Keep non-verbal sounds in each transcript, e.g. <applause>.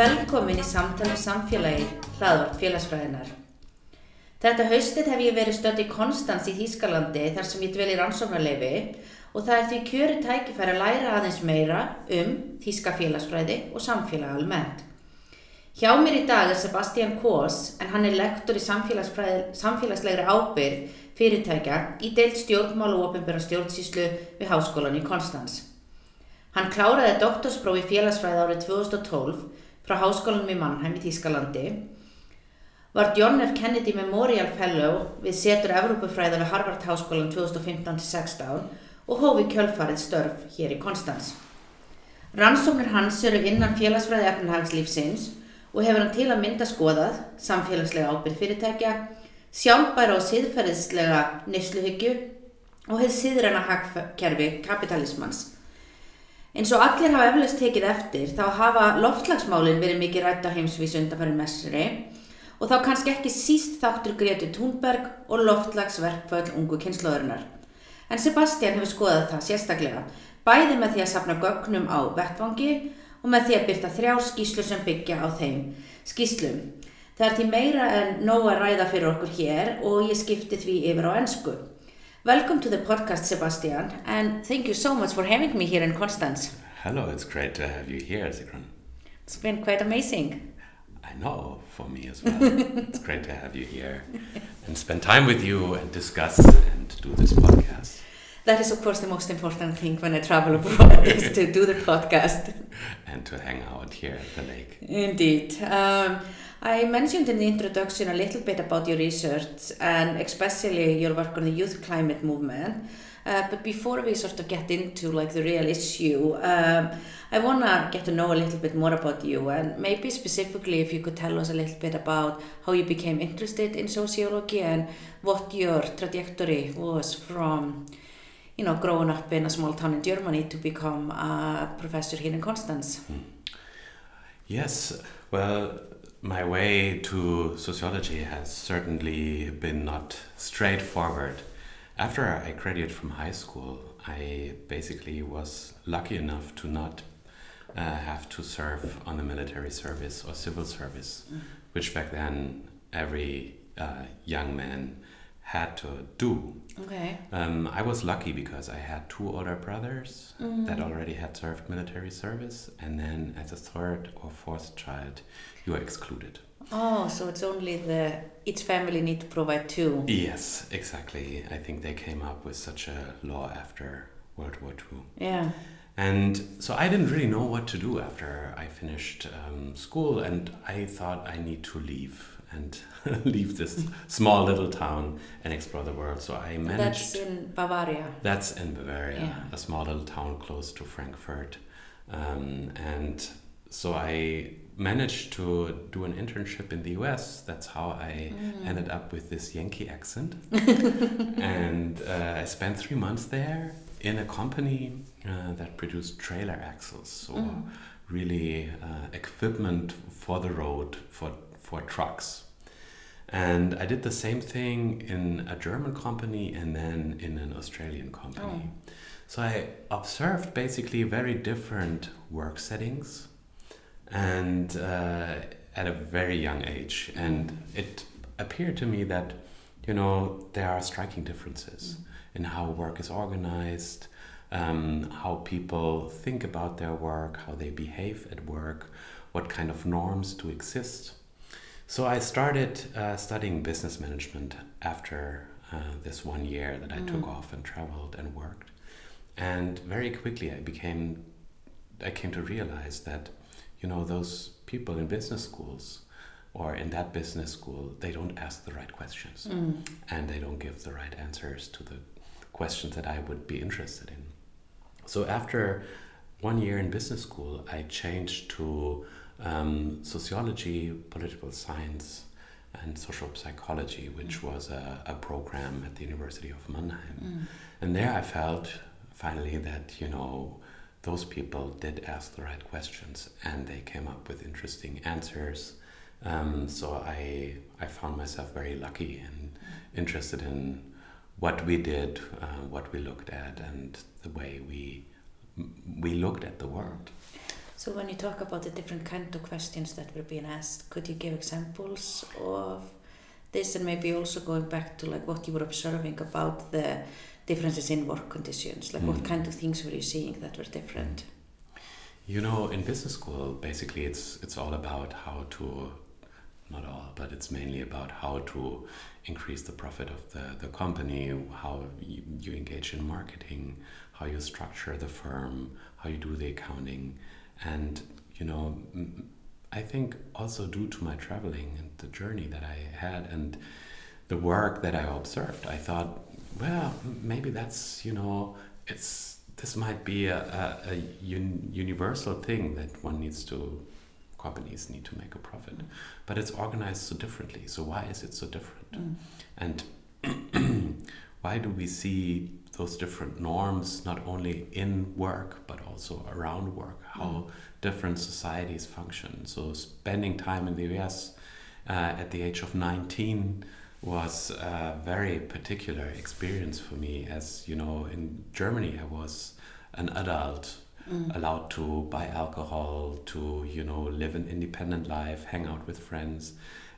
Velkomin í samtal um samfélagi, hlaðvart félagsfræðinar. Þetta haustið hef ég verið stödd í Konstans í Þýskalandi þar sem ég dvel í rannsóknarleifi og það er því kjöri tækifæri að læra aðeins meira um Þýska félagsfræði og samfélag almennt. Hjá mér í dag er Sebastian Kors en hann er lektor í samfélagslegri ábyrð fyrirtækja í deilt stjórnmál og ofinbæra stjórnsýslu við Háskólan í Konstans. Hann kláraði doktorspróf í félagsfræði árið 2012 frá Háskólanum í Mannheim í Þýskalandi, var John F. Kennedy Memorial Fellow við setur Evrópufræða við Harvard Háskólan 2015-16 og hófi kjölfarið störf hér í Konstans. Rannsóknir hans eru innan félagsfræði efnahagslífsins og hefur hann til að mynda skoðað samfélagslega ábyrð fyrirtækja, sjálfbæra og siðferðislega neysluhyggju og hefð siðræna hagkerfi kapitalismans Eins og allir hafa eflaust tekið eftir þá hafa loftlagsmálinn verið mikið rætt á heimsvísu undanfæri messri og þá kannski ekki síst þáttur Greti Thunberg og loftlagsverkföll ungu kynnslóðurinnar. En Sebastian hefur skoðað það sérstaklega, bæði með því að sapna gögnum á vettvangi og með því að byrta þrjá skýslu sem byggja á þeim skýslum. Það er því meira en nóg að ræða fyrir okkur hér og ég skipti því yfir á ennsku. Welcome to the podcast, Sebastian, and thank you so much for having me here in Constance. Hello, it's great to have you here, Sigrun. It's been quite amazing. I know, for me as well. <laughs> it's great to have you here and spend time with you and discuss and do this podcast. That is, of course, the most important thing when I travel abroad <laughs> is to do the podcast. <laughs> And to hang out here at the lake. Indeed. Um, I mentioned in the introduction a little bit about your research and especially your work on the youth climate movement. Uh, but before we sort of get into like the real issue, um, I want to get to know a little bit more about you and maybe specifically if you could tell us a little bit about how you became interested in sociology and what your trajectory was from, you know, growing up in a small town in Germany to become a professor here in Constance. Hmm. Yes, well, my way to sociology has certainly been not straightforward. After I graduated from high school, I basically was lucky enough to not uh, have to serve on the military service or civil service, mm. which back then every uh, young man had to do. Okay. Um, I was lucky because I had two older brothers mm. that already had served military service, and then as a third or fourth child, you are excluded. Oh, so it's only the each family need to provide two. Yes, exactly. I think they came up with such a law after World War II. Yeah. And so I didn't really know what to do after I finished um, school, and I thought I need to leave and <laughs> leave this small little town and explore the world. So I managed. That's in Bavaria. That's in Bavaria, yeah. a small little town close to Frankfurt, um, and so I managed to do an internship in the US. That's how I mm. ended up with this Yankee accent. <laughs> and uh, I spent three months there in a company uh, that produced trailer axles. So, mm. really, uh, equipment for the road for, for trucks. And I did the same thing in a German company and then in an Australian company. Oh. So I observed basically very different work settings and uh, at a very young age. And it appeared to me that, you know, there are striking differences mm. in how work is organized, um, how people think about their work, how they behave at work, what kind of norms do exist. So I started uh, studying business management after uh, this one year that I mm. took off and traveled and worked. And very quickly I became I came to realize that, you know, those people in business schools or in that business school, they don't ask the right questions Mm. and they don't give the right answers to the questions that I would be interested in. So after one year in business school, I changed to um, sociology, political science, and social psychology, which was a, a program at the University of Mannheim. Mm. And there I felt finally that, you know, those people did ask the right questions and they came up with interesting answers. Um, so I, I found myself very lucky and interested in what we did, uh, what we looked at, and the way we, we looked at the world. So when you talk about the different kind of questions that were being asked, could you give examples of this and maybe also going back to like what you were observing about the differences in work conditions? Like what Mm. kind of things were you seeing that were different? You know, in business school, basically, it's it's all about how to, not all, but it's mainly about how to increase the profit of the the company, how you, you engage in marketing, how you structure the firm, how you do the accounting, and you know, I think also due to my traveling and the journey that I had and the work that I observed, I thought, well, maybe that's you know, it's this might be a, a, a un, universal thing that one needs to companies need to make a profit. But it's organized so differently. So why is it so different? Mm. and <clears throat> why do we see those different norms not only in work but also around work how different societies function so spending time in the us uh, at the age of 19 was a very particular experience for me as you know in germany i was an adult Mm. allowed to buy alcohol to you know live an independent life hang out with friends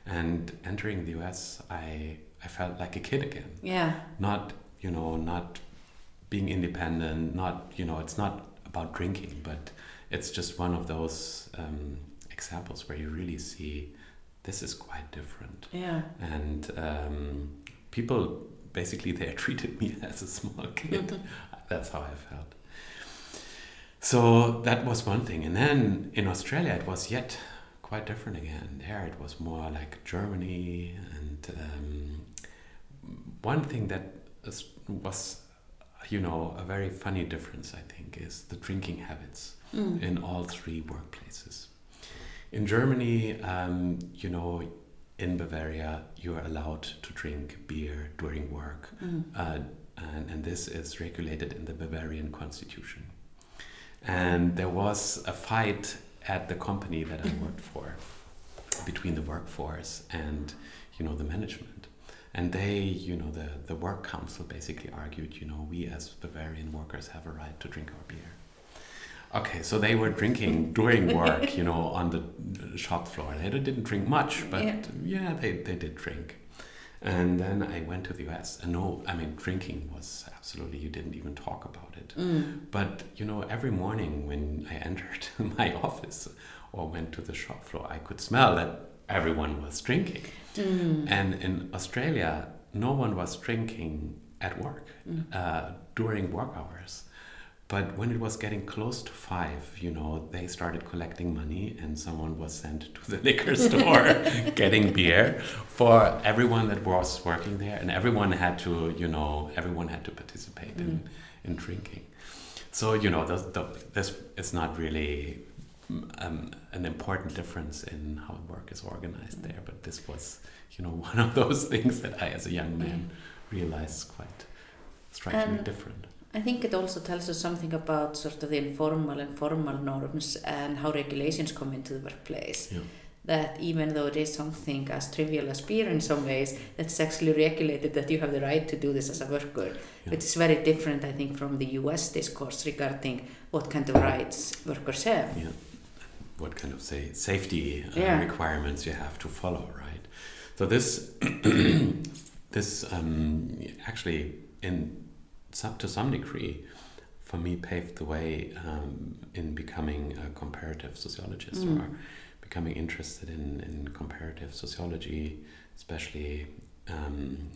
and entering the us i i felt like a kid again Yeah. not you know not being independent not you know it's not about drinking but it's just one of those um, examples where you really see this is quite different. Yeah. and um, people basically they <laughs> treated me as a small kid. <laughs> That's how i felt. So that was one thing. And then in australia it was yet quite different again. There it was more like germany and um, one thing that was you know a very funny difference i think is the drinking habits Mm. in all three workplaces. In Germany, um, you know, in Bavaria, you are allowed to drink beer during work, Mm. uh, and, and this is regulated in the Bavarian constitution. And there was a fight at the company that I worked <laughs> for between the workforce and, you know, the management. And they, you know, the, the work council basically argued, you know, we as Bavarian workers have a right to drink our beer. Okay, so they were drinking during work, you know, on the shop floor. They didn't drink much, but Yeah. yeah, they, they did drink. And then I went to the US. And no, I mean, drinking was absolutely, you didn't even talk about it. Mm. But, you know, every morning when I entered <laughs> my office or went to the shop floor, I could smell that everyone was drinking. Mm. And in Australia, no one was drinking at work Mm. uh, during work hours. But when it was getting close to five, you know, they started collecting money and someone was sent to the <laughs> liquor store <laughs> getting beer for everyone that was working there. And everyone had to, you know, everyone had to participate in, mm. in drinking. So, you know, this, this is not really um, an important difference in how work is organized there. But this was, you know, <laughs> one of those things that I, as a young man, mm. realized quite strikingly And- different. I think it also tells us something about sort of the informal and formal norms and how regulations come into the workplace. Yeah. That even though it is something as trivial as beer in some ways, that's actually regulated that you have the right to do this as a worker. Yeah. Is very different, I think, from the US discourse regarding what kind of rights workers have. Yeah. What kind of say safety uh, Yeah. requirements you have to follow, right? So this <coughs> this um, actually in some, to some degree for me paved the way um, in becoming a comparative sociologist Mm. or becoming interested in, in comparative sociology, especially um,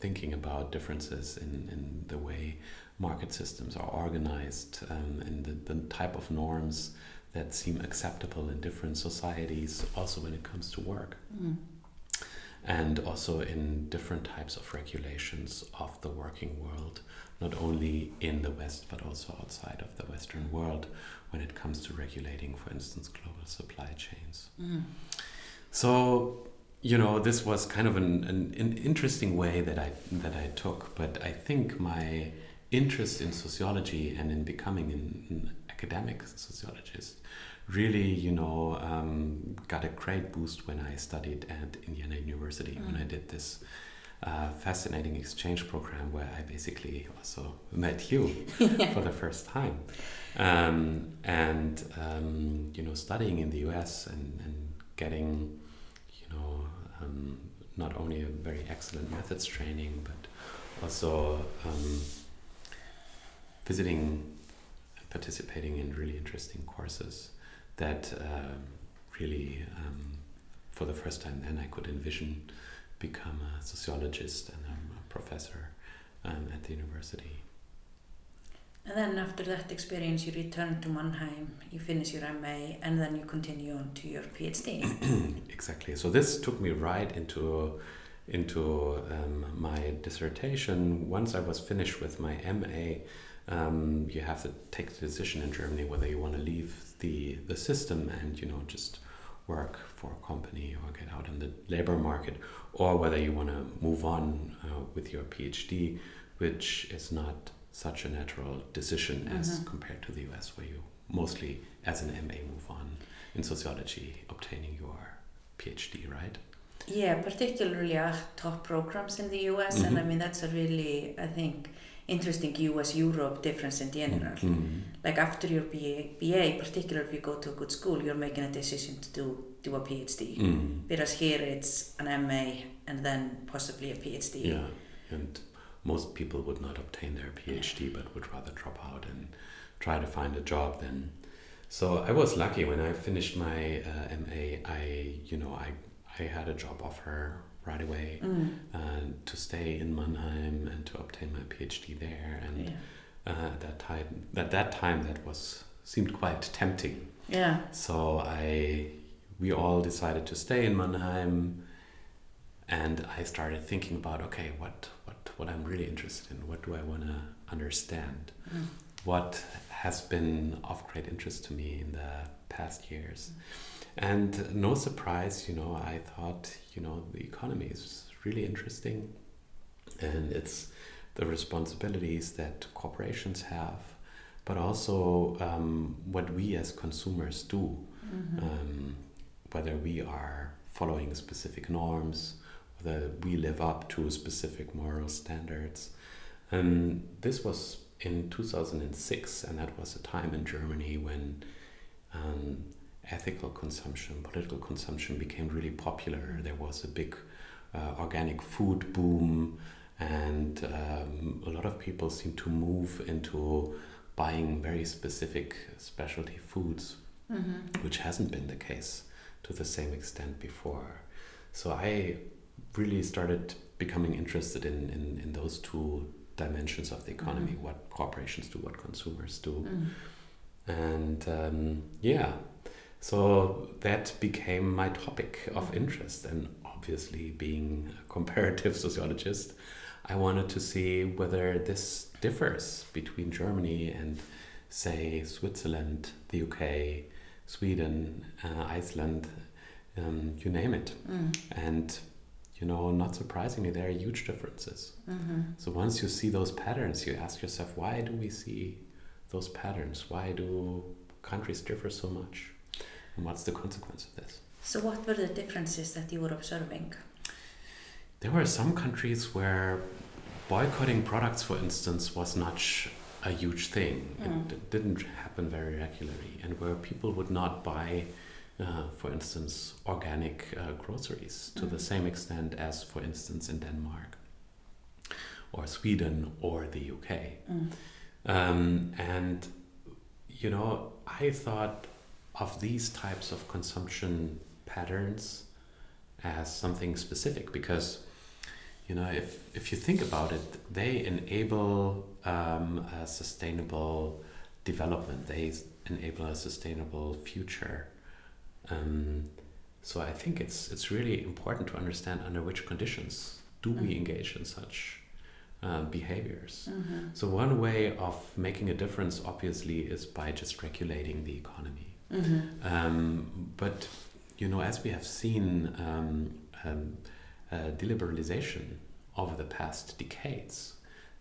thinking about differences in, in the way market systems are organized um, and the, the type of norms that seem acceptable in different societies, also when it comes to work. Mm. And also in different types of regulations of the working world, not only in the West but also outside of the Western world when it comes to regulating, for instance, global supply chains. Mm. So, you know, this was kind of an, an, an interesting way that I that I took, but I think my interest in sociology and in becoming an, an academic sociologist really, you know, um, got a great boost when I studied at Indiana University, mm. when I did this uh, fascinating exchange program where I basically also met you yeah. <laughs> for the first time. Um, and, um, you know, studying in the US and, and getting, you know, um, not only a very excellent methods training, but also um, visiting and participating in really interesting courses that uh, really, um, for the first time, then I could envision become a sociologist and a professor um, at the university. And then after that experience, you return to Mannheim, you finish your MA, and then you continue on to your PhD. <clears throat> exactly. So this took me right into into um, my dissertation. Once I was finished with my MA, um, you have to take the decision in Germany whether you want to leave the the system and you know just work for a company or get out in the labor market, or whether you want to move on uh, with your PhD, which is not such a natural decision mm-hmm. as compared to the US, where you mostly, as an MA, move on in sociology, obtaining your PhD, right? Yeah, particularly at top programs in the US, mm-hmm. and I mm-hmm. mean that's a really, I think, interesting US Europe difference in general. Mm-hmm. Like after your BA, BA, particularly if you go to a good school, you're making a decision to do do a PhD. Mm-hmm. Whereas here it's an MA and then possibly a PhD. Yeah, and most people would not obtain their PhD but would rather drop out and try to find a job then. So I was lucky when I finished my uh, MA. I you know I I had a job offer right away mm. uh, to stay in Mannheim and to obtain my PhD there. And yeah. uh, at that time, at that time, that was seemed quite tempting. Yeah. So I, we all decided to stay in Mannheim, and I started thinking about okay, what what what I'm really interested in. What do I want to understand? Mm. What has been of great interest to me in the past years. Mm and no surprise, you know, I thought, you know, the economy is really interesting and it's the responsibilities that corporations have, but also um, what we as consumers do, mm-hmm. um, whether we are following specific norms, whether we live up to specific moral standards. Um, this was in 2006, and that was a time in Germany when um, ethical consumption, political consumption became really popular. There was a big uh, organic food boom, and um, a lot of people seemed to move into buying very specific specialty foods, mm-hmm. which hasn't been the case to the same extent before. So I really started becoming interested in, in, in those two dimensions of the economy mm-hmm. what corporations do, what consumers do. Mm-hmm. And um, yeah, so that became my topic of mm-hmm. interest. And obviously, being a comparative <laughs> sociologist, I wanted to see whether this differs between Germany and, say, Switzerland, the UK, Sweden, uh, Iceland, um, you name it. Mm. And you know, not surprisingly, there are huge differences. Mm-hmm. So once you see those patterns, you ask yourself, why do we see those patterns? Why do countries differ so much? And what's the consequence of this? So, what were the differences that you were observing? There were some countries where boycotting products, for instance, was not a huge thing. Mm. It didn't happen very regularly, and where people would not buy, uh, for instance, organic uh, groceries to mm. the same extent as, for instance, in Denmark or Sweden or the UK. Mm. Um, and, you know, I thought of these types of consumption patterns as something specific because you know, if, if you think about it, they enable um, a sustainable development, they enable a sustainable future. Um, so I think it's, it's really important to understand under which conditions do we mm. engage in such uh, behaviors. Mm-hmm. So, one way of making a difference, obviously, is by just regulating the economy. Mm-hmm. Um, but, you know, as we have seen, um, um, uh, deliberalization over the past decades,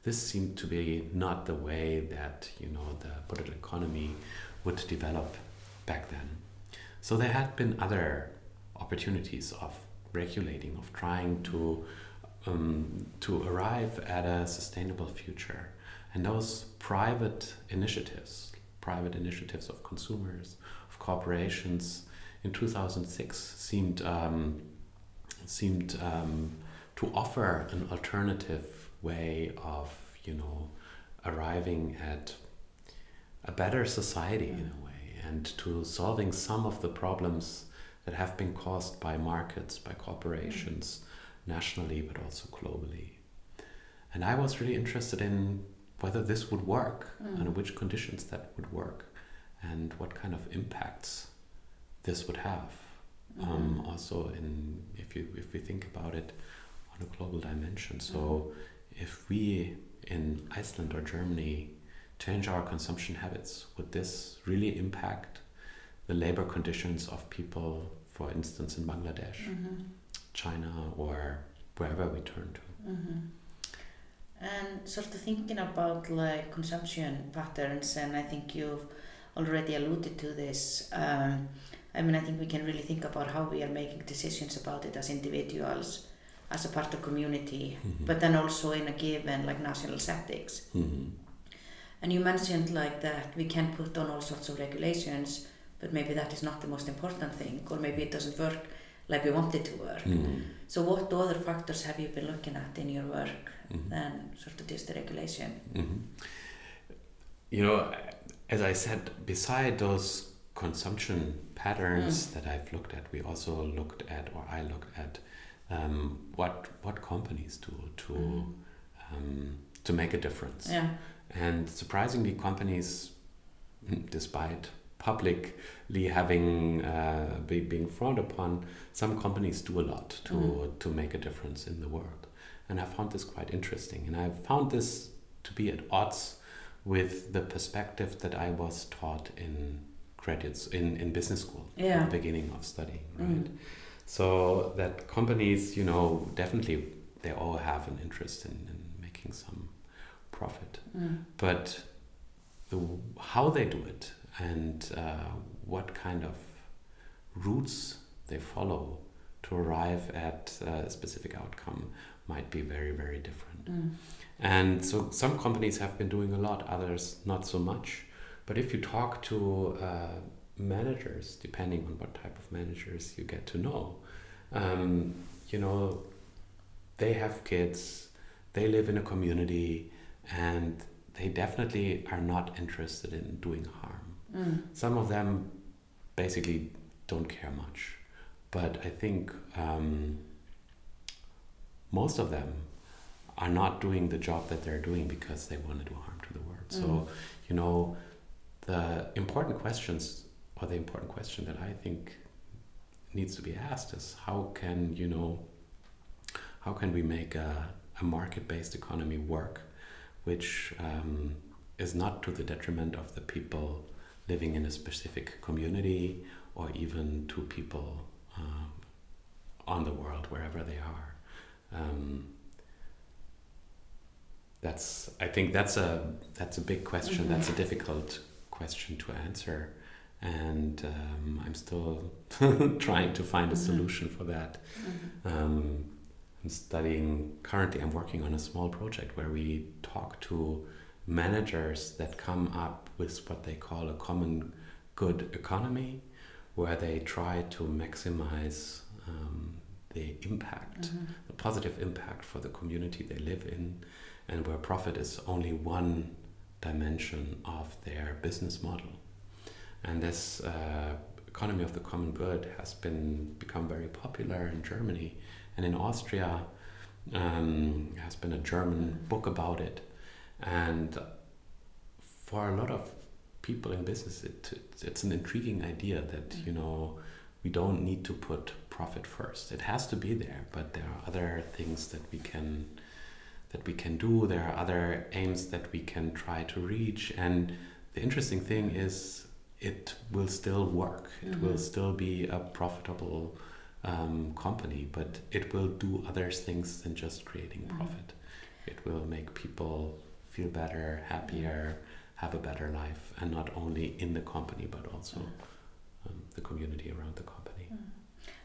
this seemed to be not the way that, you know, the political economy would develop back then. So, there had been other opportunities of regulating, of trying to um, to arrive at a sustainable future. And those private initiatives, private initiatives of consumers, of corporations, in 2006 seemed um, seemed um, to offer an alternative way of you know arriving at a better society in a way and to solving some of the problems that have been caused by markets by corporations nationally but also globally. And I was really interested in whether this would work mm. and which conditions that would work and what kind of impacts this would have. Mm. Um, also, in if you if we think about it on a global dimension, so mm. if we in Iceland or Germany change our consumption habits, would this really impact the labor conditions of people, for instance, in Bangladesh? -hmm. China or wherever we turn to. Mm-hmm. And sort of thinking about like consumption patterns, and I think you've already alluded to this. Um, I mean, I think we can really think about how we are making decisions about it as individuals, as a part of community, mm-hmm. but then also in a given like national settings. Mm-hmm. And you mentioned like that we can put on all sorts of regulations, but maybe that is not the most important thing, or maybe it doesn't work like we want it to work. Mm. So what other factors have you been looking at in your work mm. than sort of just the regulation? Mm-hmm. You know, as I said, beside those consumption patterns mm. that I've looked at, we also looked at, or I looked at, um, what what companies do to mm. um, to make a difference. Yeah. And surprisingly, companies, despite publicly having uh, be, being frowned upon, some companies do a lot to mm. to make a difference in the world, and I found this quite interesting. And I found this to be at odds with the perspective that I was taught in credits in, in business school yeah. at the beginning of studying, mm. right? Mm. So that companies, you know, definitely they all have an interest in, in making some profit, mm. but the, how they do it and uh, what kind of routes they follow to arrive at a specific outcome might be very, very different. Mm. And so some companies have been doing a lot, others not so much. But if you talk to uh, managers, depending on what type of managers you get to know, um, you know, they have kids, they live in a community, and they definitely are not interested in doing harm. Mm. Some of them basically don't care much. But I think um, most of them are not doing the job that they're doing because they want to do harm to the world. Mm. So, you know, the important questions, or the important question that I think needs to be asked is how can, you know, how can we make a, a market based economy work which um, is not to the detriment of the people living in a specific community or even to people um, on the world wherever they are. Um, that's I think that's a that's a big question. Mm-hmm. That's a difficult question to answer, and um, I'm still <laughs> trying to find a mm-hmm. solution for that. Mm-hmm. Um, I'm studying currently. I'm working on a small project where we talk to managers that come up with what they call a common good economy, where they try to maximize um, the impact, mm-hmm. the positive impact for the community they live in, and where profit is only one dimension of their business model. And this uh, economy of the common good has been become very popular in Germany and in Austria. Um, has been a German book about it, and for a lot of people in business, it, it it's an intriguing idea that you know we don't need to put profit first. It has to be there, but there are other things that we can that we can do. There are other aims that we can try to reach, and the interesting thing is it will still work. It mm-hmm. will still be a profitable um, company, but it will do other things than just creating mm-hmm. profit. It will make people feel better, happier, have a better life, and not only in the company but also mm-hmm. um, the community around the company. Mm.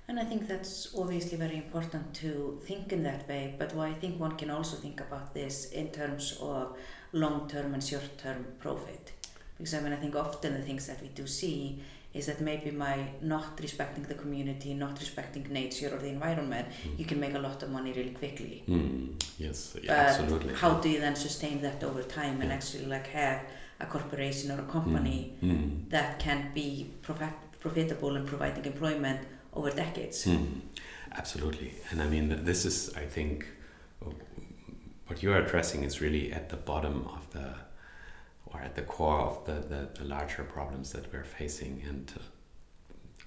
And I think that's obviously very important to think in that way, but I think one can also think about this in terms of long term and short term profit. Because I mean, I think often the things that we do see is that maybe by not respecting the community, not respecting nature or the environment, mm. you can make a lot of money really quickly. Mm. Yes, yeah, absolutely. How do you then sustain that over time yeah. and actually like have a corporation or a company mm. mm. that can be profit profitable and providing employment over decades? Mm. Absolutely, and I mean this is, I think, what you are addressing is really at the bottom of the or at the core of the, the, the larger problems that we're facing and uh,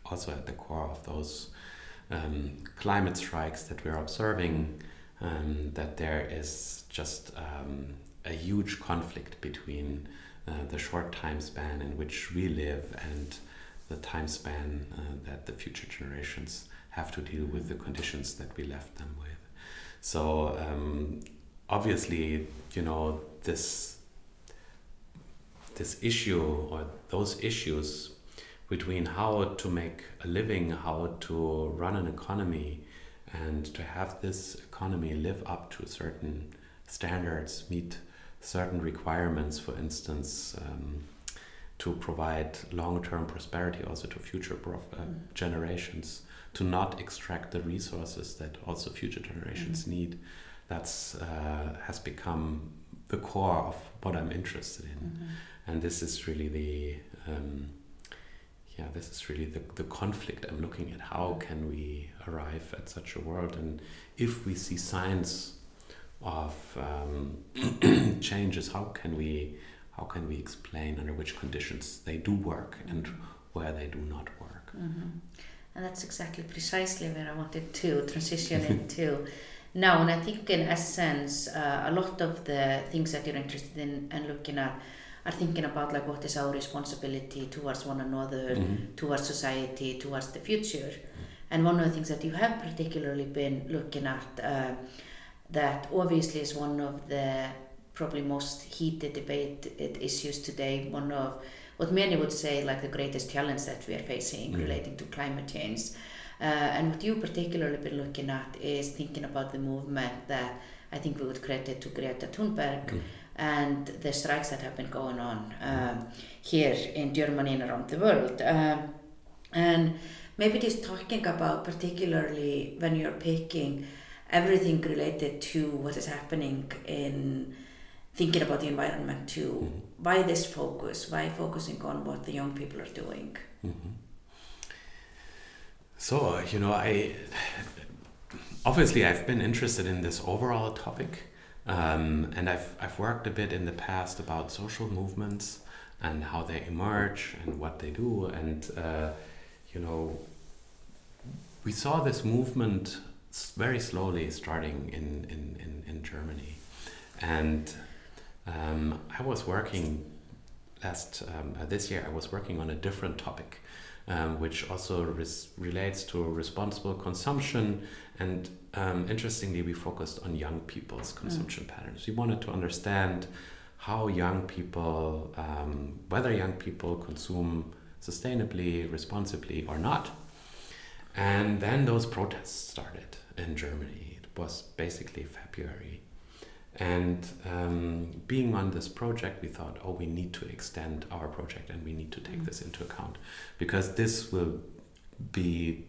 also at the core of those um, climate strikes that we're observing um, that there is just um, a huge conflict between uh, the short time span in which we live and the time span uh, that the future generations have to deal with the conditions that we left them with. So um, obviously, you know, this this issue or those issues between how to make a living, how to run an economy, and to have this economy live up to certain standards, meet certain requirements, for instance, um, to provide long term prosperity also to future uh, mm. generations, to not extract the resources that also future generations mm. need. That's uh, has become the core of what I'm interested in. Mm-hmm and this is really the um, yeah this is really the, the conflict i'm looking at. How can we arrive at such a world? And if we see signs of um, <clears throat> changes how can we how can we explain under which conditions they do work and where they do not work? Mm-hmm. and that's exactly precisely where i wanted to transition into. <laughs> Now and i think in essence uh, a lot of the things that you're interested in and looking at are thinking about like what is our responsibility towards one another, mm-hmm. towards society, towards the future. And one of the things that you have particularly been looking at uh, that obviously is one of the probably most heated debated issues today, one of what many would say like the greatest challenge that we are facing mm. relating to climate change. Uh, and what you particularly been looking at is thinking about the movement that I think we would credit to Greta Thunberg, mm and the strikes that have been going on um, here in Germany and around the world. Um, and maybe just talking about particularly when you're picking everything related to what is happening in thinking about the environment too. Mm -hmm. Why this focus? Why focusing on what the young people are doing? Mm -hmm. So, you know, I obviously I've been interested in this overall topic um, and I've, I've worked a bit in the past about social movements and how they emerge and what they do. And, uh, you know, we saw this movement very slowly starting in, in, in, in Germany. And um, I was working last, um, uh, this year, I was working on a different topic. Um, which also res relates to responsible consumption and um, interestingly, we focused on young people's mm. consumption mm. patterns. We wanted to understand how young people, um, whether young people consume sustainably, responsibly, or not. And then those protests started in Germany. It was basically February. And um, being on this project, we thought, oh, we need to extend our project and we need to take mm. this into account because this will be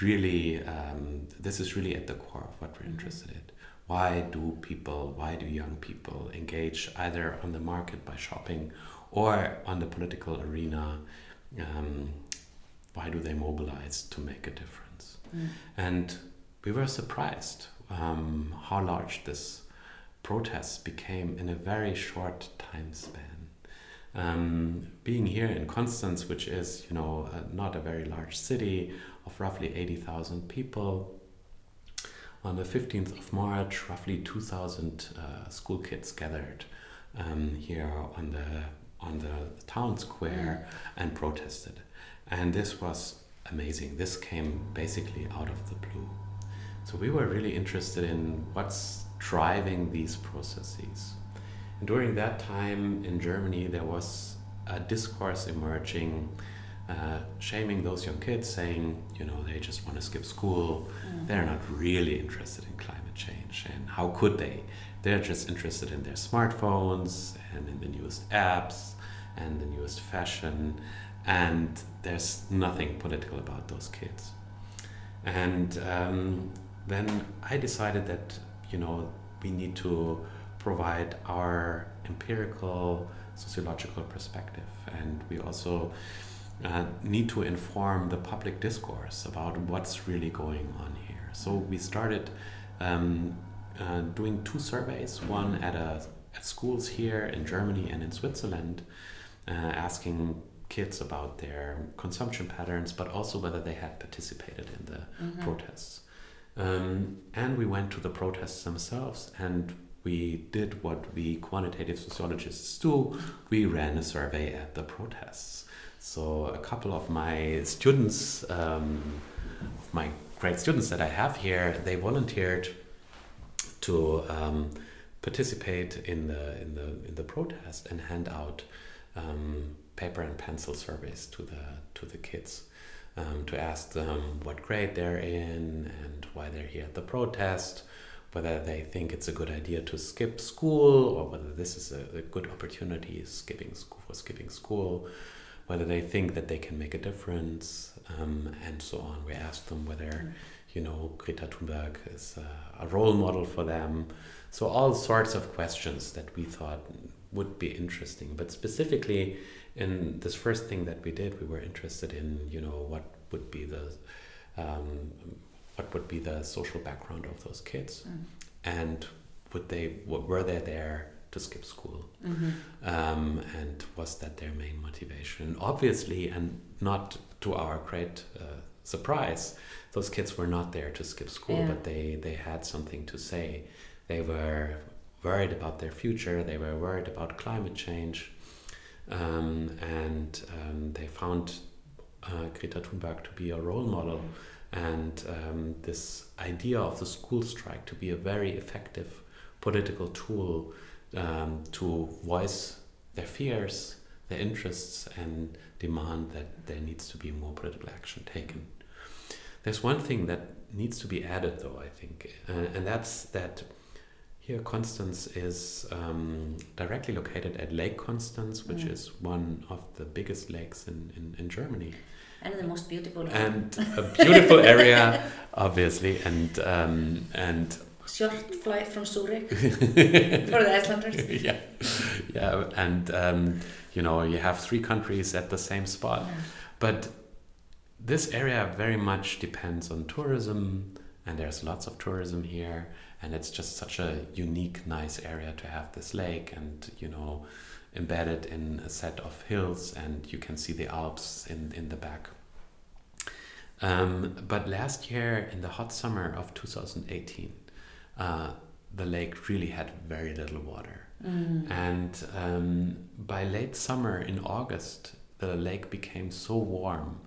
really um, this is really at the core of what we're mm-hmm. interested in why do people why do young people engage either on the market by shopping or on the political arena um, why do they mobilize to make a difference mm. and we were surprised um, how large this protest became in a very short time span. Um, being here in Constance, which is you know uh, not a very large city of roughly eighty thousand people, on the 15th of March, roughly 2,000 uh, school kids gathered um, here on the on the town square and protested, and this was amazing. This came basically out of the blue. So we were really interested in what's driving these processes. And during that time in Germany, there was a discourse emerging uh, shaming those young kids, saying, you know, they just want to skip school. Mm. They're not really interested in climate change. And how could they? They're just interested in their smartphones and in the newest apps and the newest fashion. And there's nothing political about those kids. And um, then I decided that, you know, we need to provide our empirical sociological perspective. And we also uh, need to inform the public discourse about what's really going on here. So we started um, uh, doing two surveys, one at, a, at schools here in Germany and in Switzerland, uh, asking kids about their consumption patterns, but also whether they had participated in the mm-hmm. protests. Um, and we went to the protests themselves and we did what we quantitative sociologists do we ran a survey at the protests. So a couple of my students, um, my great students that I have here, they volunteered to um, participate in the in the in the protest and hand out um, paper and pencil surveys to the to the kids um, to ask them what grade they're in and why they're here at the protest, whether they think it's a good idea to skip school or whether this is a, a good opportunity skipping school for skipping school whether they think that they can make a difference, um, and so on. We asked them whether, you know, Greta Thunberg is a, a, role model for them. So all sorts of questions that we thought would be interesting. But specifically, in this first thing that we did, we were interested in, you know, what would be the um, what would be the social background of those kids, mm. and would they were they there to skip school? Mm-hmm. Um, and was that their main motivation? Obviously, and not to our great uh, surprise, those kids were not there to skip school, yeah. but they, they had something to say. They were worried about their future, they were worried about climate change, um, and um, they found uh, Greta Thunberg to be a role model. And um, this idea of the school strike to be a very effective political tool um, to voice their fears, their interests, and demand that there needs to be more political action taken. There's one thing that needs to be added, though, I think, uh, and that's that here Constance is um, directly located at Lake Constance, which mm. is one of the biggest lakes in, in, in Germany. And the most beautiful. And a beautiful area, <laughs> obviously, and um, and short flight from Zurich <laughs> for the Icelanders. yeah, yeah, and um, you know you have three countries at the same spot, yeah. but this area very much depends on tourism, and there's lots of tourism here, and it's just such a unique, nice area to have this lake, and you know, embedded in a set of hills, and you can see the Alps in in the back. Um, but last year, in the hot summer of 2018, uh, the lake really had very little water. Mm. And um, by late summer in August, the lake became so warm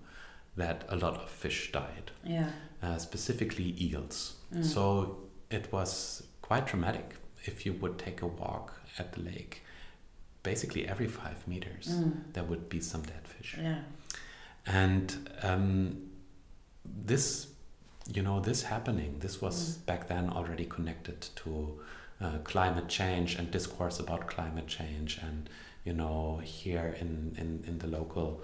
that a lot of fish died. Yeah. Uh, specifically eels. Mm. So it was quite dramatic if you would take a walk at the lake. Basically, every five meters, mm. there would be some dead fish. Yeah. And um, this you know, this happening, this was mm. back then already connected to uh, climate change and discourse about climate change. And, you know, here in, in, in the local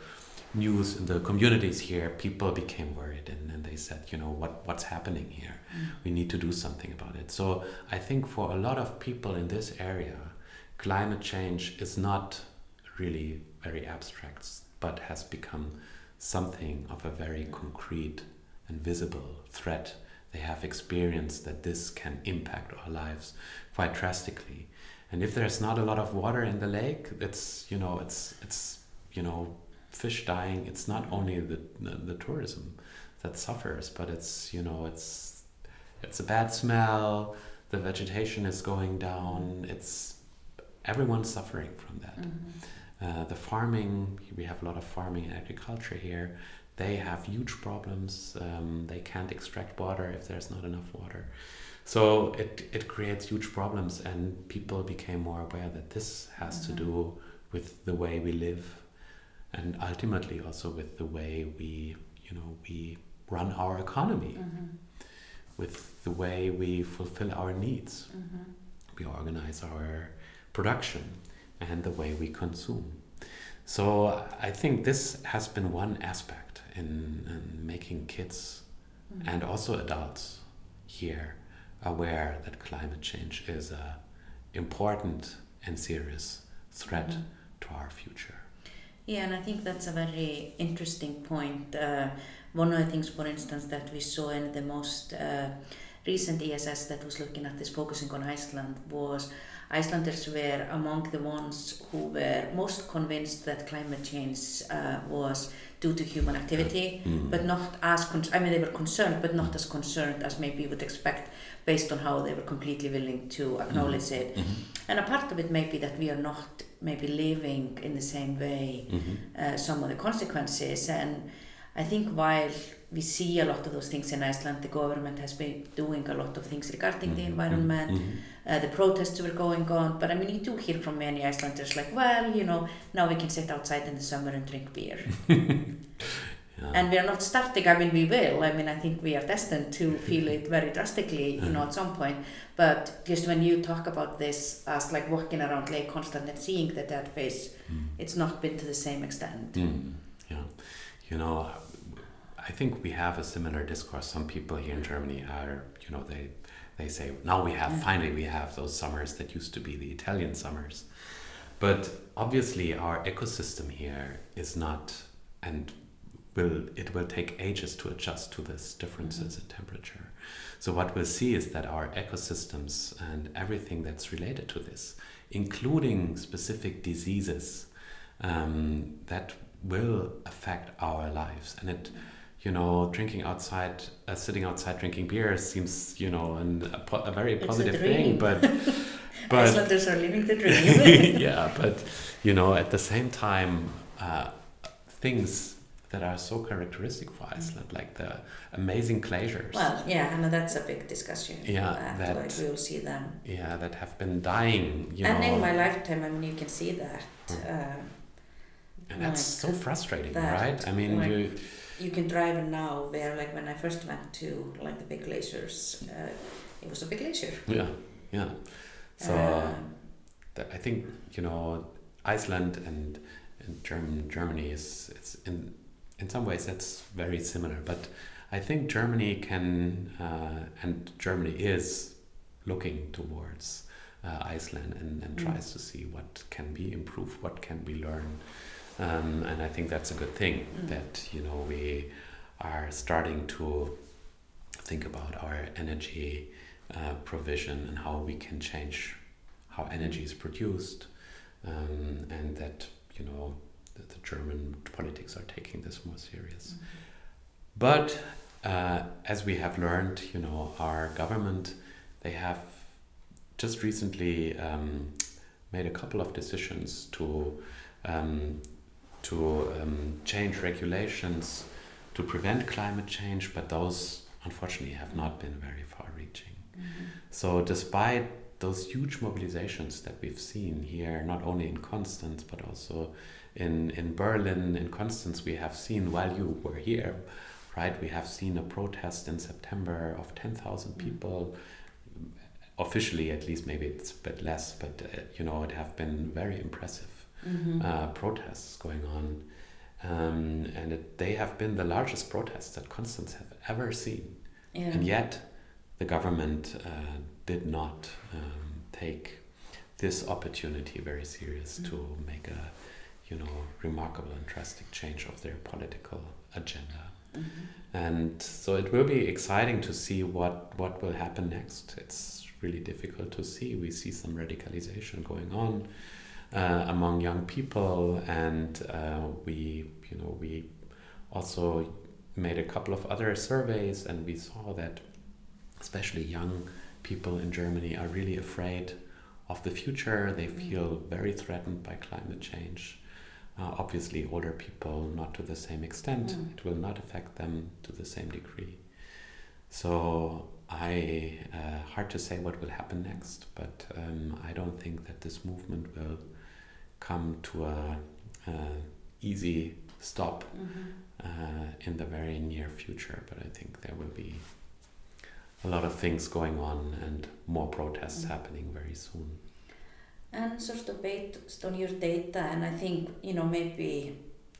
news, in the communities here, people became worried and, and they said, you know, what, what's happening here? Mm. We need to do something about it. So I think for a lot of people in this area, climate change is not really very abstract, but has become something of a very concrete and visible threat they have experienced that this can impact our lives quite drastically. And if there's not a lot of water in the lake, it's you know it's it's you know fish dying. It's not only the the, the tourism that suffers, but it's you know it's it's a bad smell. The vegetation is going down. It's everyone's suffering from that. Mm-hmm. Uh, the farming, we have a lot of farming and agriculture here. They have huge problems. Um, they can't extract water if there's not enough water. So it, it creates huge problems, and people became more aware that this has mm-hmm. to do with the way we live, and ultimately also with the way we, you know, we run our economy, mm-hmm. with the way we fulfill our needs. Mm-hmm. We organize our production and the way we consume. So I think this has been one aspect in, in making kids mm-hmm. and also adults here aware that climate change is a important and serious threat mm-hmm. to our future. Yeah, and I think that's a very interesting point. Uh, one of the things, for instance, that we saw in the most uh, recent ESS that was looking at this focusing on Iceland was Icelanders were among the ones who were most convinced that climate change uh, was due to human activity, mm. but not as I mean they were concerned, but not as concerned as maybe you would expect based on how they were completely willing to acknowledge mm. it. Mm-hmm. And a part of it may be that we are not maybe living in the same way mm-hmm. uh, some of the consequences and I think while we see a lot of those things in Iceland, the government has been doing a lot of things regarding mm -hmm. the environment, mm -hmm. uh, the protests were going on, but I mean, you do hear from many Icelanders like, well, you know, now we can sit outside in the summer and drink beer. <laughs> <laughs> yeah. And we are not starting, I mean, we will, I mean, I think we are destined to feel it very drastically, you know, at some point, but just when you talk about this as like walking around Lake Constance and seeing the dead face, mm. it's not been to the same extent. Mm. Yeah, you know, I think we have a similar discourse. Some people here in Germany are, you know, they they say now we have finally we have those summers that used to be the Italian summers, but obviously our ecosystem here is not and will it will take ages to adjust to this differences mm-hmm. in temperature. So what we'll see is that our ecosystems and everything that's related to this, including specific diseases, um, that will affect our lives and it. Mm-hmm you know, drinking outside, uh, sitting outside drinking beer seems, you know, an, a, po- a very positive a thing, but <laughs> but Icelanders are living the dream. <laughs> yeah, but you know, at the same time, uh, things that are so characteristic for Iceland, like the amazing glaciers. Well, yeah, I and that's a big discussion. Yeah, that, that like we'll see them. Yeah, that have been dying. You and know. in my lifetime, I mean, you can see that. Mm. Uh, and that's like so frustrating, that, right? I mean, like, you you can drive now where like when I first went to like the big glaciers, uh, it was a big glacier. Yeah, yeah. So uh, I think you know Iceland and, and German Germany is it's in in some ways that's very similar, but I think Germany can uh, and Germany is looking towards uh, Iceland and, and mm. tries to see what can be improved, what can we learn um, and I think that's a good thing mm. that you know we are starting to think about our energy uh, provision and how we can change how energy is produced, um, and that you know the, the, German politics are taking this more serious. Mm-hmm. But uh, as we have learned, you know, our government they have just recently um, made a couple of decisions to um, to um, change regulations to prevent climate change, but those unfortunately have not been very far reaching. Mm-hmm. So, despite those huge mobilizations that we've seen here, not only in Konstanz, but also in, in Berlin, in Konstanz, we have seen while you were here, right? We have seen a protest in September of 10,000 mm-hmm. people. Officially, at least, maybe it's a bit less, but uh, you know, it have been very impressive mm-hmm. uh, protests going on. Um, and it, they have been the largest protests that Konstanz have ever seen. Yeah. And yet, the government uh, did not um, take this opportunity very serious mm-hmm. to make a, you know, remarkable and drastic change of their political agenda. Mm-hmm. and so it will be exciting to see what what will happen next. It's really difficult to see. We see some radicalization going on uh, among young people, and uh, we you know we also made a couple of other surveys, and we saw that especially young people in Germany are really afraid of the future. They mm. feel very threatened by climate change. Uh, obviously, older people not to the same extent. Mm. It will not affect them to the same degree. So I uh, hard to say what will happen next, but um, I don't think that this movement will come to a, a easy stop mm-hmm. uh, in the very near future. But I think there will be a lot of things going on and more protests mm. happening very soon. And sort of based on your data, and I think, you know, maybe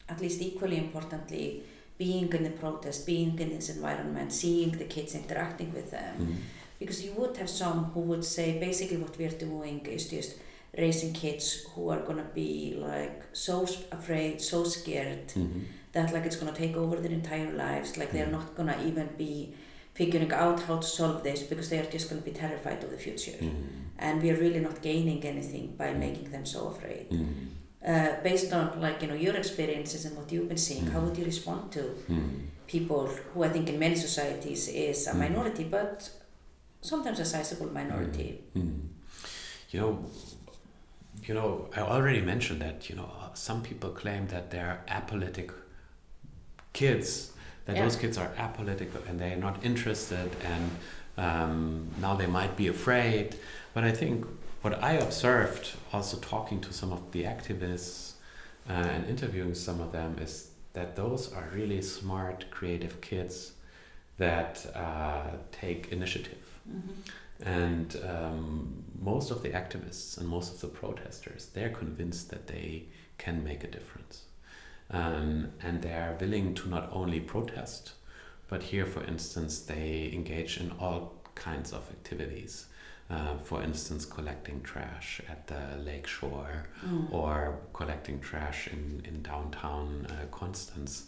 at least equally importantly, being in the protest, being in this environment, seeing the kids interacting with them. Mm. Because you would have some who would say basically what we're doing is just raising kids who are gonna be like so afraid, so scared mm -hmm. that like it's gonna take over their entire lives, like they're not gonna even be figuring out how to solve this because they are just to be terrified of the future. Mm. And we are really not gaining anything by making them so afraid. Mm. Uh, based on like you know your experiences and what you've been seeing, how would you respond to people who I think in many societies is a minority, but sometimes a sizable minority? You know, you know, I already mentioned that you know some people claim that they're apolitic kids that yeah. those kids are apolitical and they're not interested and um, now they might be afraid. But I think what I observed also talking to some of the activists uh, and interviewing some of them is that those are really smart, creative kids that uh, take initiative. Mm-hmm. And um, most of the activists and most of the protesters, they're convinced that they can make a difference. Um, and they are willing to not only protest, but here, for instance, they engage in all kinds of activities. Uh, for instance, collecting trash at the lake shore mm. or collecting trash in, in downtown uh, Konstanz.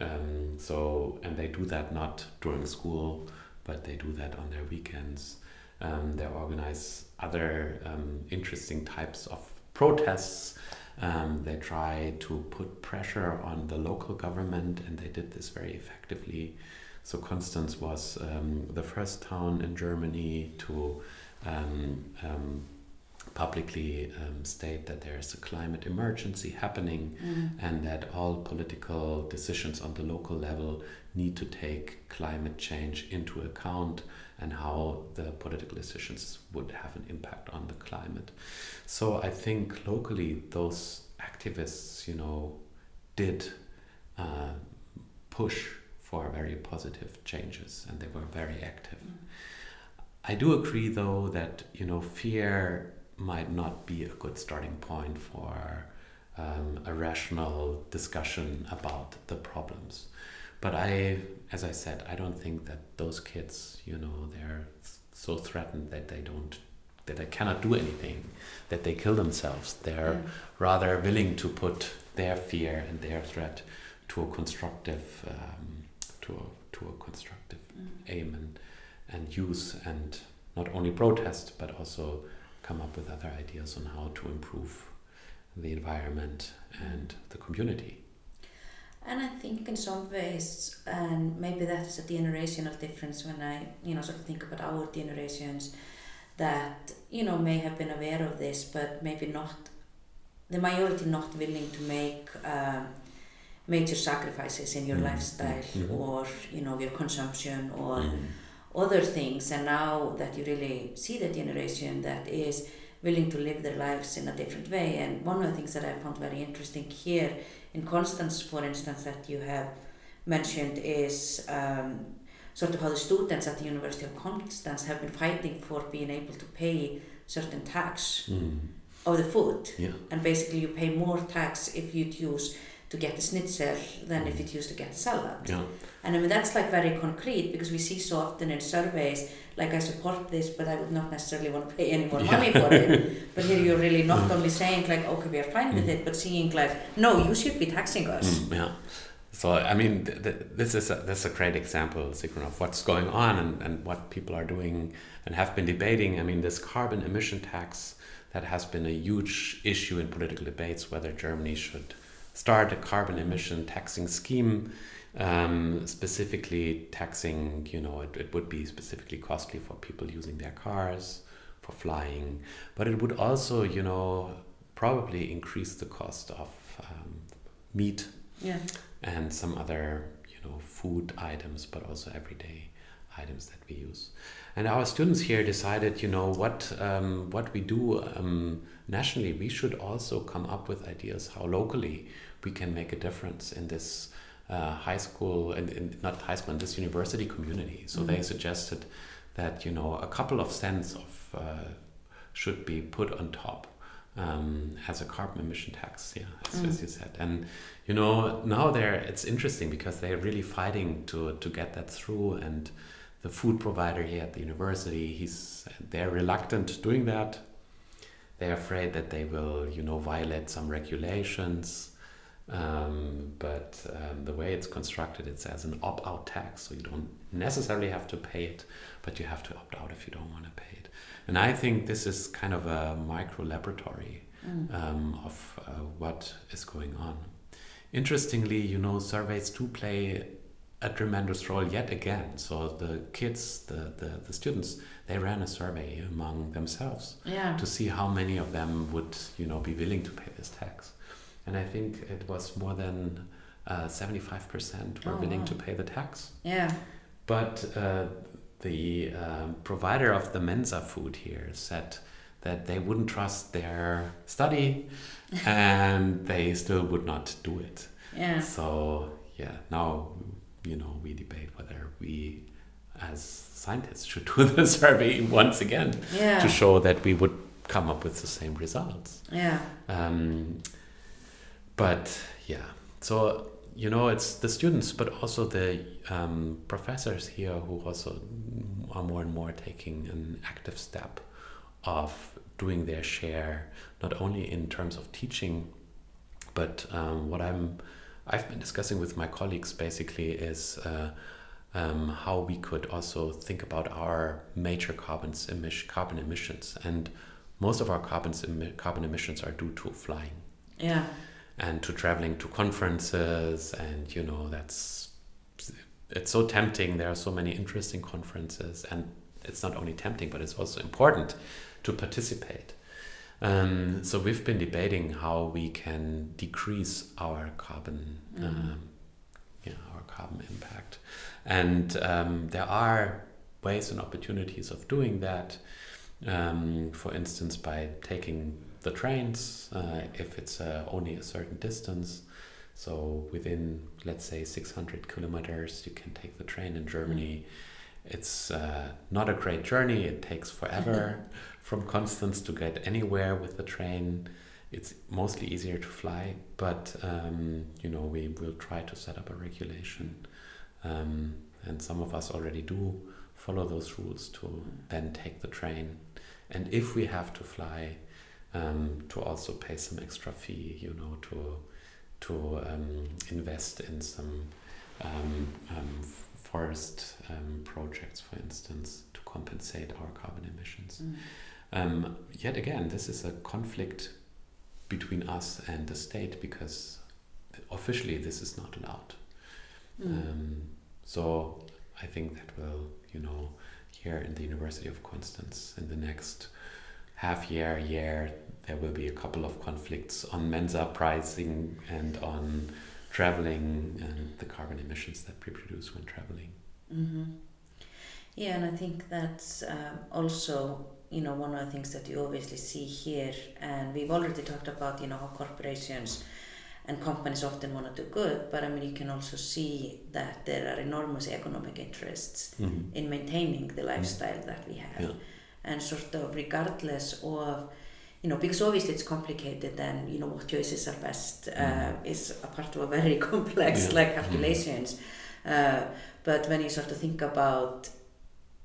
Um, so, and they do that not during school, but they do that on their weekends. Um, they organize other um, interesting types of protests um, they try to put pressure on the local government, and they did this very effectively. So, Konstanz was um, the first town in Germany to um, um publicly um, state that there is a climate emergency happening mm. and that all political decisions on the local level need to take climate change into account and how the political decisions would have an impact on the climate. So I think locally those activists, you know, did uh, push for very positive changes and they were very active. Mm. I do agree though that, you know, fear might not be a good starting point for um, a rational discussion about the problems. But I, as I said, I don't think that those kids, you know, they're so threatened that they don't, that they cannot do anything, that they kill themselves. They're yeah. rather willing to put their fear and their threat to a constructive, um, to a, to a constructive mm. aim and and use and not only protest but also come up with other ideas on how to improve the environment and the community. And I think in some ways, and maybe that is a generational difference when I, you know, sort of think about our generations that, you know, may have been aware of this, but maybe not, the majority not willing to make uh, major sacrifices in your mm. lifestyle mm -hmm. or, you know, your consumption or mm. other things. And now that you really see the generation that is willing to live their lives in a different way. And one of the things that I found very interesting here in Constance, for instance, that you have mentioned is um, sort of how the students at the University of Constance have been fighting for being able to pay certain tax mm. of the food. Yeah. And basically you pay more tax if you choose to get the schnitzel than if you used to get the salad. Yeah. And I mean that's like very concrete because we see so often in surveys like I support this, but I would not necessarily want to pay any more money for it. <laughs> But here you're really not mm. only saying like, okay, we are fine mm. with it, but seeing like, no, you should be taxing us. Mm, yeah. so I mean, th th this is a, this is a great example, Sigrun, of what's going on and, and what people are doing and have been debating. I mean, this carbon emission tax that has been a huge issue in political debates whether Germany should start a carbon emission taxing scheme, um, specifically taxing, you know, it, it would be specifically costly for people using their cars, for flying, but it would also, you know, probably increase the cost of um, meat Yeah. and some other you know food items but also everyday items that we use and our students here decided you know what um, what we do um, nationally we should also come up with ideas how locally we can make a difference in this uh, high school and in, not high school in this university community so they suggested that you know a couple of cents of uh, should be put on top um, as a carbon emission tax. Yeah, as, as you said, and you know now they're it's interesting because they're really fighting to to get that through, and the food provider here at the university, he's they're reluctant doing that. They're afraid that they will, you know, violate some regulations. Um, but um, the way it's constructed, it's as an opt-out tax, so you don't necessarily have to pay it, but you have to opt out if you don't want to pay it. And I think this is kind of a micro laboratory um, of uh, what is going on. Interestingly, you know, surveys do play a tremendous role yet again. So the kids, the, the, the students, they ran a survey among themselves Yeah. to see how many of them would, you know, be willing to pay this tax. And I think it was more than uh, 75% were Oh, willing wow. to pay the tax. Yeah. But uh, the um, provider of the Mensa food here said that they wouldn't trust their study <laughs> and they still would not do it. Yeah. So, yeah, now, you know, we debate whether we as scientists should do <laughs> the survey once again Yeah. to show that we would come up with the same results. Yeah. Um, but yeah, so you know, it's the students, but also the um, professors here who also are more and more taking an active step of doing their share, not only in terms of teaching, but um, what I'm I've been discussing with my colleagues basically is uh, um, how we could also think about our major carbons emission, carbon emissions, and most of our carbons emi- carbon emissions are due to flying. Yeah. And to traveling to conferences and you know that's it's so tempting. There are so many interesting conferences and it's not only tempting but it's also important to participate. Um, so we've been debating how we can decrease our carbon um, yeah, our carbon impact. And um, there are ways and opportunities of doing that. Um, for instance by taking the trains uh, if it's uh, only a certain distance. So within let's say 600 kilometers you can take the train in germany. It's uh, not a great journey. It takes forever <laughs> from Konstanz to get anywhere with the train. It's mostly easier to fly but um, you know we will try to set up a regulation um, and some of us already do follow those rules to then take the train. And if we have to fly um, to also pay some extra fee you know to to um, invest in some um, um, forest um, projects for instance to compensate our carbon emissions Mm. um, yet again this is a conflict between us and the state because officially this is not allowed Mm. um, so I think that will, you know, here in the University of Konstanz in the next half year, year, there will be a couple of conflicts on Mensa pricing and on traveling and the carbon emissions that we produce when traveling. hmm Yeah, and I think that's um, also, you know, one of the things that you obviously see here, and we've already talked about, you know, how corporations and companies often want to do good, but I mean, you can also see that there are enormous economic interests in maintaining the lifestyle that we have. Yeah. And sort of regardless of, you know, because obviously it's complicated and, you know, what choices are best uh, Mhm. is a part of a very <laughs> complex, Yeah. like, calculations. Uh, but when you start to think about,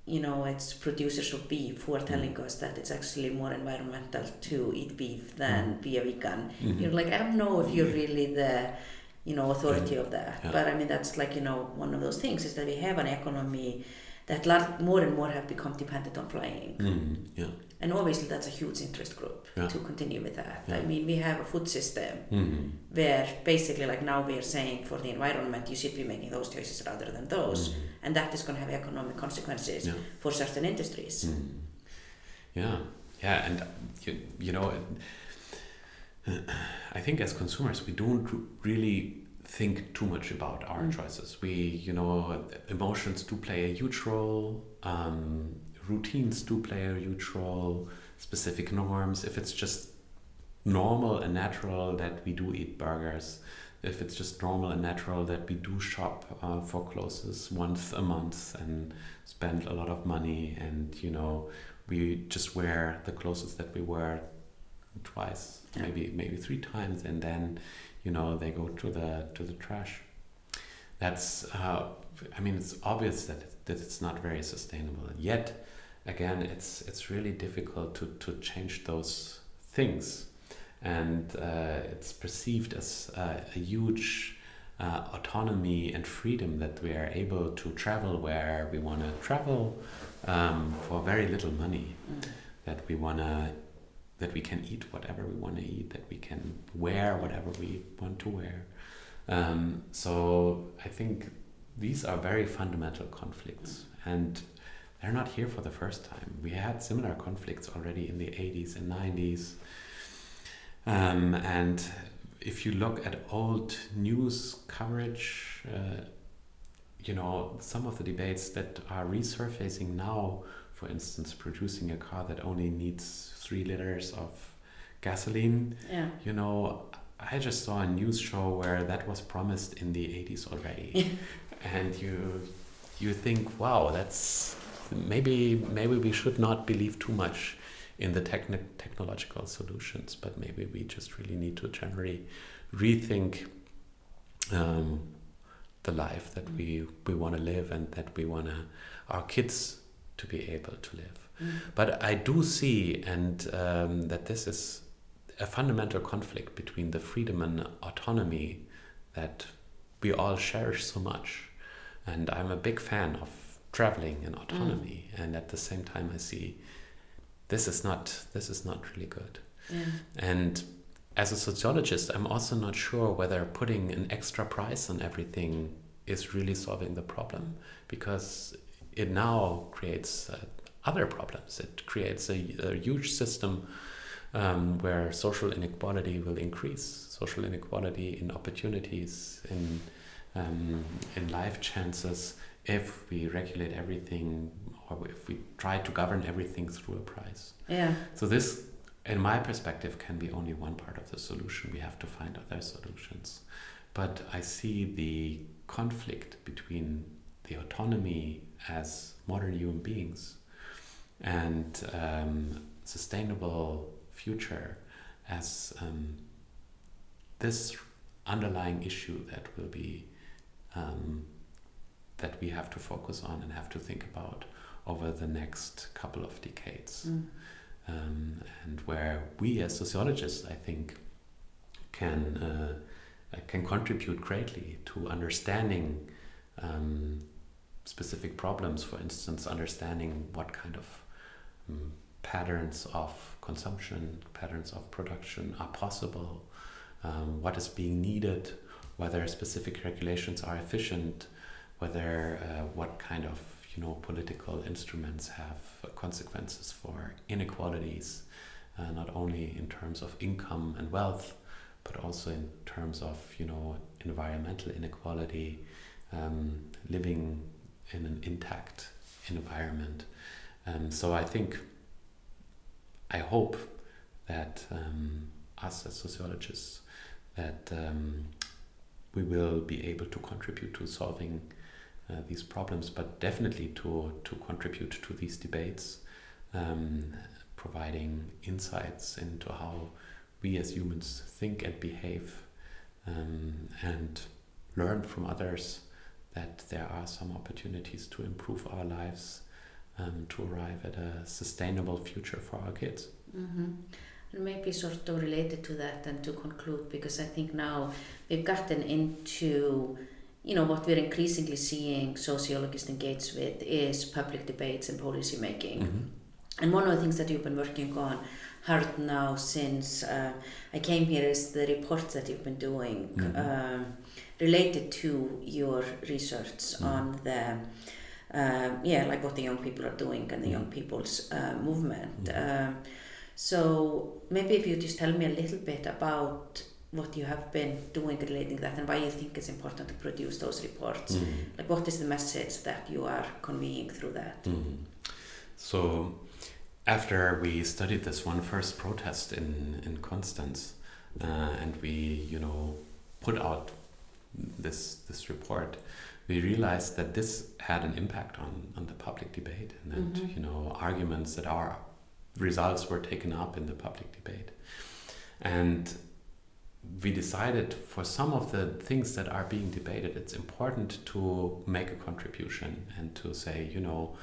you know, it's producers of beef who are telling us that it's actually more environmental to eat beef than be a vegan. Mhm. You're like, I don't know if you're really the you know, authority Yeah. of that. Yeah. But I mean, that's like, you know, one of those things is that we have an economy that lot, more and more have become dependent on flying. Mm, yeah. And obviously that's a huge interest group Yeah. to continue with that. I mean, we have a food system Mm, where basically like now we are saying for the environment you should be making those choices rather than those mm, and that is going to have economic consequences Yeah. for certain industries. mm. Yeah, yeah, and you, you know, I think as consumers we don't really think too much about our Mm. choices. We, you know, emotions do play a huge role. Um, routines do play a huge role. Specific norms. If it's just normal and natural that we do eat burgers, if it's just normal and natural that we do shop uh, for clothes once a month and spend a lot of money, and you know, we just wear the clothes that we wear twice, Yeah. maybe maybe three times, and then you know they go to the to the trash. That's uh, I mean it's obvious that that it's not very sustainable. And yet, again, it's it's really difficult to to change those things, and uh, it's perceived as uh, a huge. Uh, autonomy and freedom that we are able to travel where we want to travel um, for very little money Mm. that we want to that we can eat whatever we want to eat that we can wear whatever we want to wear. Um, so i think these are very fundamental conflicts and they're not here for the first time. We had similar conflicts already in the 80s and 90s um, and if you look at old news coverage uh, you know some of the debates that are resurfacing now for instance, producing a car that only needs three liters of gasoline. Yeah. You know, I just saw a news show where that was promised in the 80s already. <laughs> and you you think, wow, that's maybe maybe we should not believe too much in the techni- technological solutions, but maybe we just really need to generally rethink um, the life that we, we want to live and that we want to our kids to be able to live. Mm. But I do see, and um, that this is a fundamental conflict between the freedom and autonomy that we all cherish so much. And I'm a big fan of traveling and autonomy, and at the same time, I see this is not this is not really good. Yeah. And as a sociologist, I'm also not sure whether putting an extra price on everything is really solving the problem because it now creates uh, other problems. It creates a, a huge system um, where social inequality will increase, social inequality in opportunities, in um, in life chances, if we regulate everything or if we try to govern everything through a price. Yeah. So this, in my perspective, can be only one part of the solution. We have to find other solutions. But I see the conflict between the autonomy as modern human beings and um, sustainable future as um, this underlying issue that will be um, that we have to focus on and have to think about over the next couple of decades Mm. um, and where we as sociologists, I think, can uh, can contribute greatly to understanding um, specific problems. For instance, understanding what kind of um, patterns of consumption, patterns of production are possible, um, what is being needed, whether specific regulations are efficient, whether uh, what kind of you know political instruments have consequences for inequalities, uh, not only in terms of income and wealth, but also in terms of you know environmental inequality, um, living in an intact environment. Um, so I think, I hope that um, us as sociologists, that um, we will be able to contribute to solving uh, these problems, but definitely to, to contribute to these debates, um, providing insights into how we as humans think and behave, um, and learn from others that there are some opportunities to improve our lives, um, to arrive at a sustainable future for our kids. hmm And maybe sort of related to that and to conclude, because I think now we've gotten into, you know, what we're increasingly seeing sociologists engage with is public debates and policy making. Mm-hmm. And one of the things that you've been working on hard now since uh, I came here is the reports that you've been doing mm-hmm. um, related to your research mm-hmm. on the uh, yeah like what the young people are doing and the young mm-hmm. people's uh, movement. Mm-hmm. Um, so maybe if you just tell me a little bit about what you have been doing relating to that and why you think it's important to produce those reports. Mm. Like what is the message that you are conveying through that? Mm. So after we studied this one first protest in, in Konstanz uh, and we, you know, put out this this report, we realized that this had an impact on, on the public debate and that, mm-hmm. you know, arguments that our results were taken up in the public debate. And we decided for some of the things that are being debated, it's important to make a contribution and to say, you know,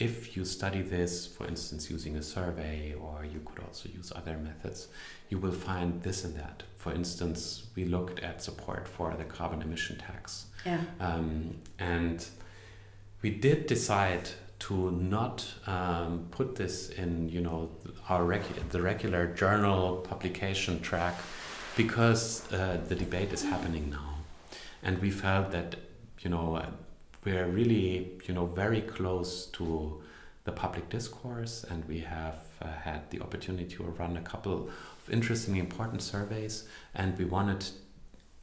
if you study this, for instance, using a survey, or you could also use other methods, you will find this and that. For instance, we looked at support for the carbon emission tax. Yeah. Um, and we did decide to not um, put this in, you know, our regu- the regular journal publication track because uh, the debate is happening now, and we felt that, you know, we're really, you know, very close to the public discourse, and we have uh, had the opportunity to run a couple of interesting, important surveys, and we wanted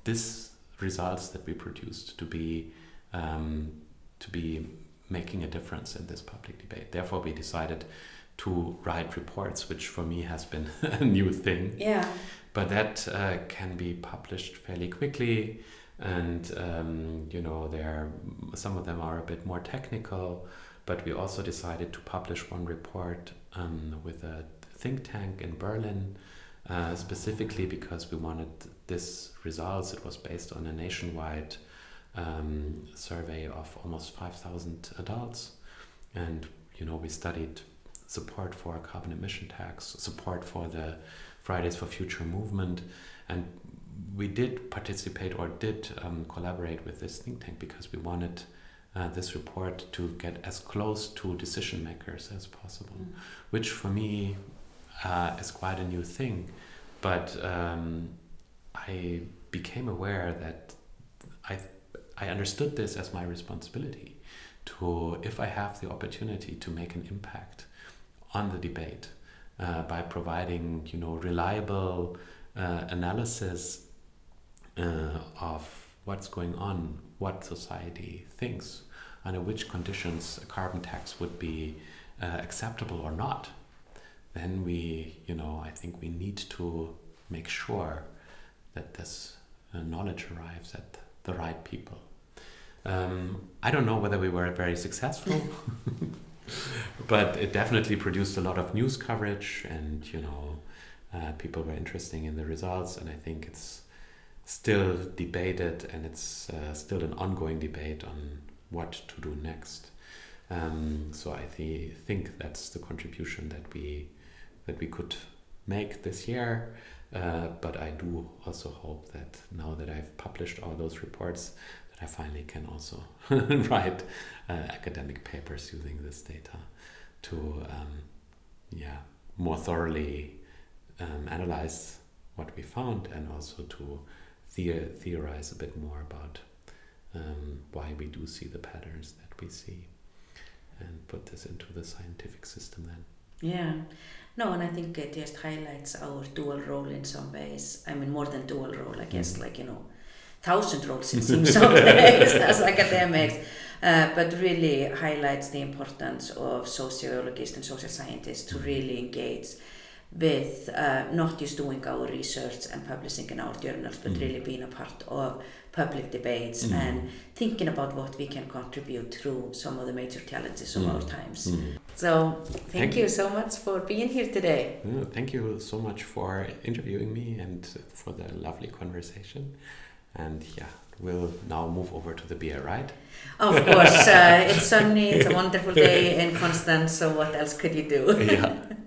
this results that we produced to be um, to be making a difference in this public debate. Therefore, we decided to write reports, which for me has been <laughs> a new thing. Yeah. But that uh, can be published fairly quickly, and um, you know, there some of them are a bit more technical. But we also decided to publish one report um, with a think tank in Berlin, uh, specifically because we wanted this results. It was based on a nationwide um, survey of almost 5,000 adults. And, you know, we studied support for a carbon emission tax, support for the Fridays for Future movement. And we did participate or did um, collaborate with this think tank because we wanted uh, this report to get as close to decision makers as possible, mm. which for me uh, is quite a new thing. But um, I became aware that I I understood this as my responsibility to, if I have the opportunity to make an impact on the debate uh, by providing, you know, reliable uh, analysis uh, of what's going on, what society thinks, under which conditions a carbon tax would be uh, acceptable or not, then we, you know, I think we need to make sure that this uh, knowledge arrives at the right people. Um, I don't know whether we were very successful, <laughs> but it definitely produced a lot of news coverage, and you know, uh, people were interested in the results, and I think it's still debated, and it's uh, still an ongoing debate on what to do next. Um, so I th- think that's the contribution that we that we could make this year. Uh, but I do also hope that now that I've published all those reports, that I finally can also <laughs> write uh, academic papers using this data to, um, yeah, more thoroughly um, analyze what we found and also to the- theorize a bit more about um, why we do see the patterns that we see and put this into the scientific system then. Yeah, no, and I think it just highlights our dual role in some ways. I mean, more than dual role, I guess, mm. like, you know, thousand roles it seems some <laughs> days as academics, uh, but really highlights the importance of sociologists and social scientists to really engage with uh, not just doing our research and publishing in our journals, but mm. really being a part of public debates mm. and thinking about what we can contribute through some of the major challenges of mm. our times. Mm. So, thank, thank you, you so much for being here today. thank you so much for interviewing me and for the lovely conversation. And yeah, we'll now move over to the beer, right? Of course. Uh, it's sunny, it's a <laughs> wonderful day in Konstanz, so what else could you do? yeah. <laughs>